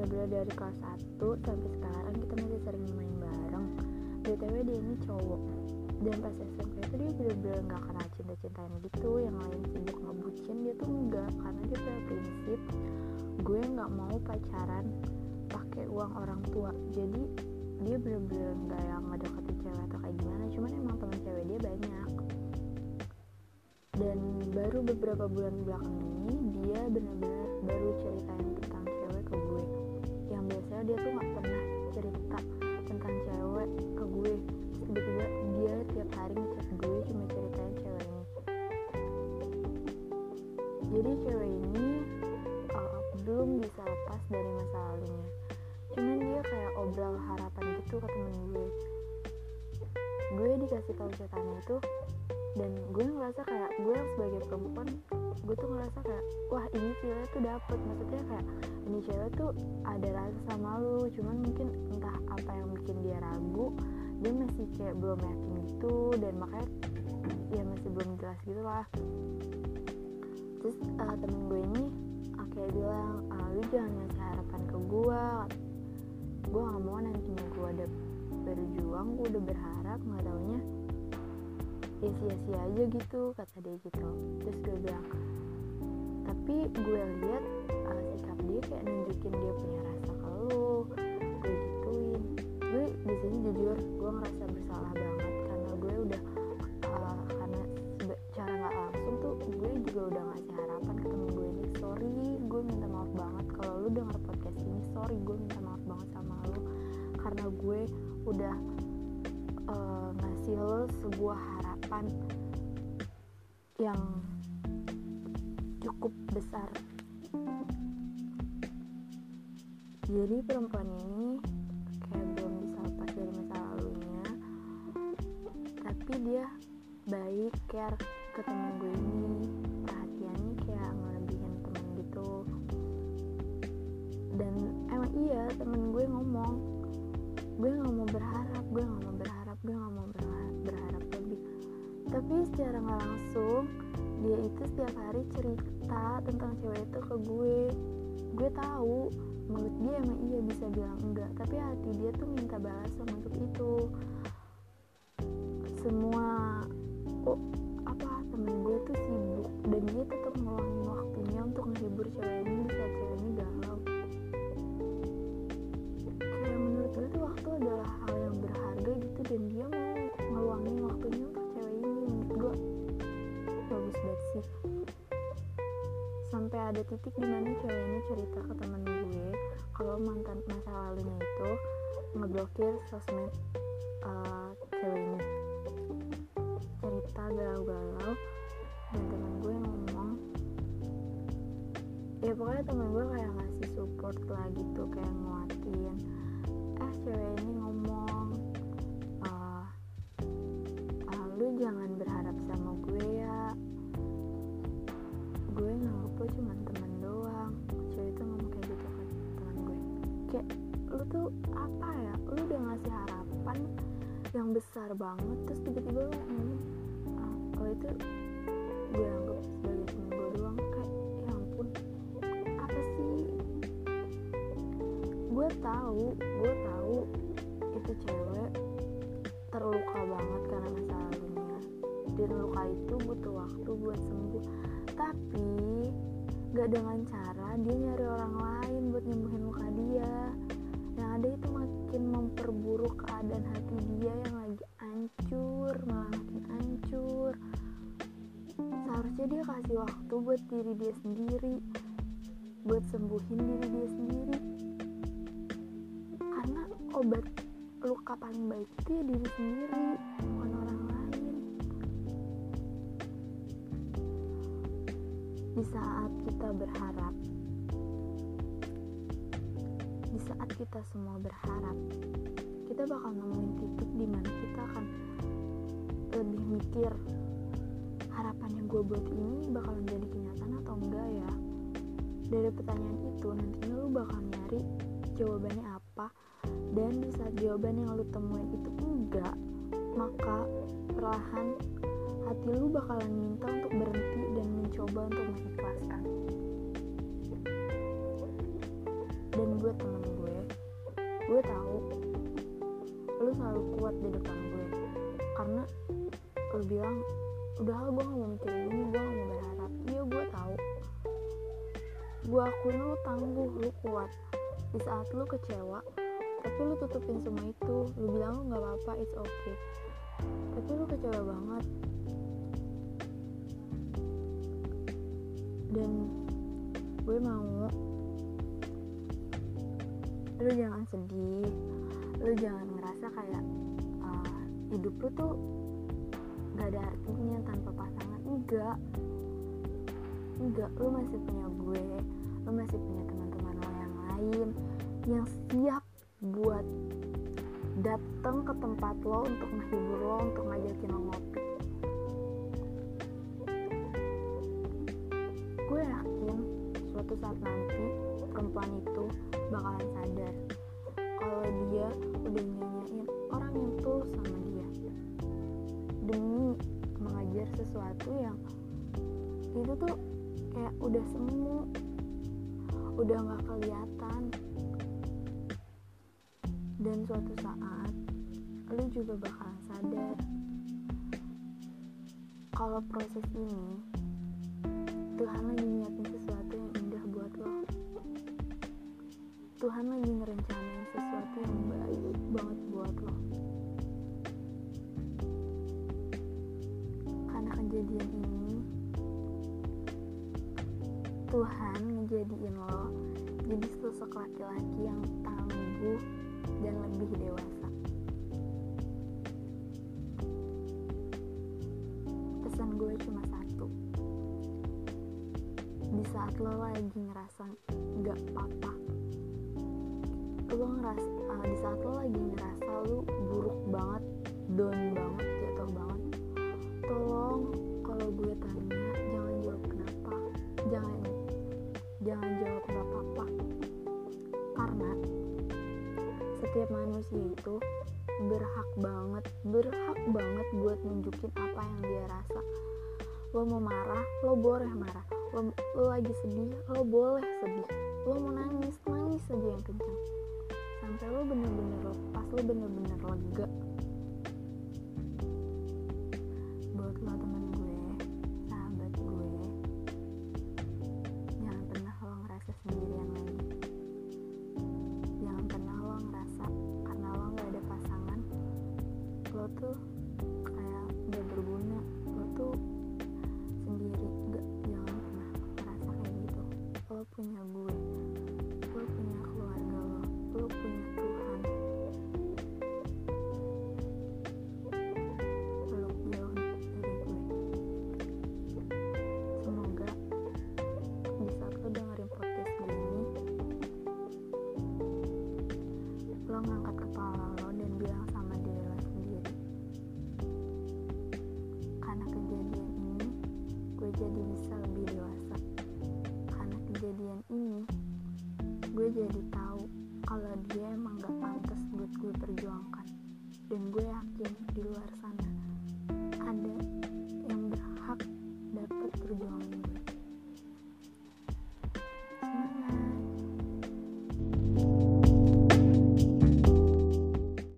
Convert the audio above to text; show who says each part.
Speaker 1: bener-bener dari kelas 1 sampai sekarang kita masih sering main bareng. Btw dia ini cowok. Dan pas SMP itu dia bener-bener gak kenal cinta-cintaan gitu. Yang lain sibuk ngebucin dia tuh enggak karena dia punya prinsip gue nggak mau pacaran pakai uang orang tua. Jadi dia bener-bener nggak yang ngedeketin cewek atau kayak gimana. Cuman emang teman cewek dia banyak. Dan baru beberapa bulan belakang ini dia bener-bener baru ceritain tentang biasanya dia tuh nggak pernah cerita tentang cewek ke gue. Tiba-tiba dia tiap hari ngechat gue cuma ceritain cewek ini. Jadi cewek ini uh, belum bisa lepas dari masa lalunya. Cuman dia kayak obrol harapan gitu ke temen gue. Gue dikasih tahu ceritanya itu dan gue ngerasa kayak gue sebagai perempuan gue tuh ngerasa kayak wah ini feelnya tuh dapet. Maksudnya kayak ini cewek tuh ada rasa sama lu. Cuman mungkin entah apa yang bikin dia ragu dia masih kayak belum yakin gitu dan makanya ya masih belum jelas gitu lah. Terus uh, temen gue ini kayak bilang uh, lu jangan ngasih harapan ke gue gue gak mau nantinya gue udah berjuang gue udah berharap nggak taunya ya sia-sia aja gitu kata dia gitu. Terus gue bilang gue lihat uh, sikap dia kayak nunjukin dia punya rasa ke lu gue gituin. Gue di sini jujur gue ngerasa bersalah banget karena gue udah uh, karena cara nggak langsung tuh gue juga udah ngasih harapan ke temen gue ini sorry gue minta maaf banget kalau lu denger podcast ini sorry gue minta maaf banget sama lu karena gue udah uh, ngasih lo sebuah harapan yang cukup besar. Jadi perempuan ini kayak belum bisa lepas dari masa lalunya tapi dia baik care ke temen gue ini perhatiannya kayak ngelebihin temen gitu. Dan emang iya temen gue ngomong gue nggak mau berharap gue nggak mau berharap gue nggak mau berharap, berharap lebih. Tapi secara nggak langsung dia itu setiap hari cerita tentang cewek itu ke gue. Gue tahu menurut dia emang iya bisa bilang enggak tapi hati dia tuh minta balasan untuk itu. Semua ada titik di mana cewek ini cerita ke temen gue kalau mantan masa lalunya itu ngeblokir sosmed uh, cewek ini. Cerita galau-galau dan temen gue ngomong ya pokoknya temen gue kayak ngasih support lah gitu kayak nguatin eh cewek ini ngomong ngasih harapan yang besar banget terus tiba-tiba lu ngomong ah, kalau itu gue anggap sebagai temen gue doang kayak ya ampun apa sih? Gue tahu gue tahu itu cewek terluka banget karena masa lalunya dan luka itu butuh waktu buat sembuh. Tapi gak dengan cara dia nyari orang lain buat diri dia sendiri buat sembuhin diri dia sendiri. Karena obat luka paling baik itu ya diri sendiri bukan orang lain. Di saat kita berharap di saat kita semua berharap kita bakal nemuin titik di mana kita akan lebih mikir yang gue buat ini bakalan jadi kenyataan atau enggak ya? Dari pertanyaan itu nantinya lu bakal nyari jawabannya apa. Dan di saat jawaban yang lu temuin itu enggak maka perlahan hati lu bakalan minta untuk berhenti dan mencoba untuk mengikhlaskan. Dan buat temen gue tahu lu selalu kuat di depan gue. Karena lu bilang udah gue gak mau mikirin gue gak mau berharap. Iya gue tahu. Gue akuin lu tangguh lu kuat. Di saat lu kecewa tapi lu tutupin semua itu. Lu bilang lu nggak apa-apa it's okay. Tapi lu kecewa banget. Dan gue mau lu jangan sedih. Lu jangan ngerasa kayak uh, hidup lu tuh gak ada artinya tanpa pasangan? Enggak. Enggak lu masih punya gue lu masih punya teman-teman lo yang lain yang siap buat datang ke tempat lo untuk menghibur lo untuk ngajakin lo ngopi. Gue yakin suatu saat nanti sesuatu yang itu tuh kayak udah semu udah nggak kelihatan. Dan suatu saat lu juga bakal sadar kalau proses ini Tuhan lagi nyiapin sesuatu yang indah buat lo. Tuhan lagi ngerencanain sesuatu yang baik banget Tuhan ngejadiin lo jadi sosok laki-laki yang tangguh dan lebih dewasa. Pesan gue cuma satu. Di saat lo lagi ngerasa gak apa-apa lo ngerasa uh, di saat lo lagi ngerasa lo buruk banget down banget jatuh banget tolong kalau gue tanya manusia itu berhak banget berhak banget buat nunjukin apa yang dia rasa. Lo mau marah lo boleh marah. Lo, lo lagi sedih lo boleh sedih. Lo mau nangis nangis aja yang kencang sampai lo bener-bener lepas lo bener-bener lega tuh kayak gak berguna. Lo tuh sendiri gak jangan pernah ngerasa kayak gitu. Lo punya gue lo punya keluarga lo lo punya Tuhan. Peluk jauh dari gue. Semoga di saat lo dengerin podcast ini lo ngangkat dan gue yakin di luar sana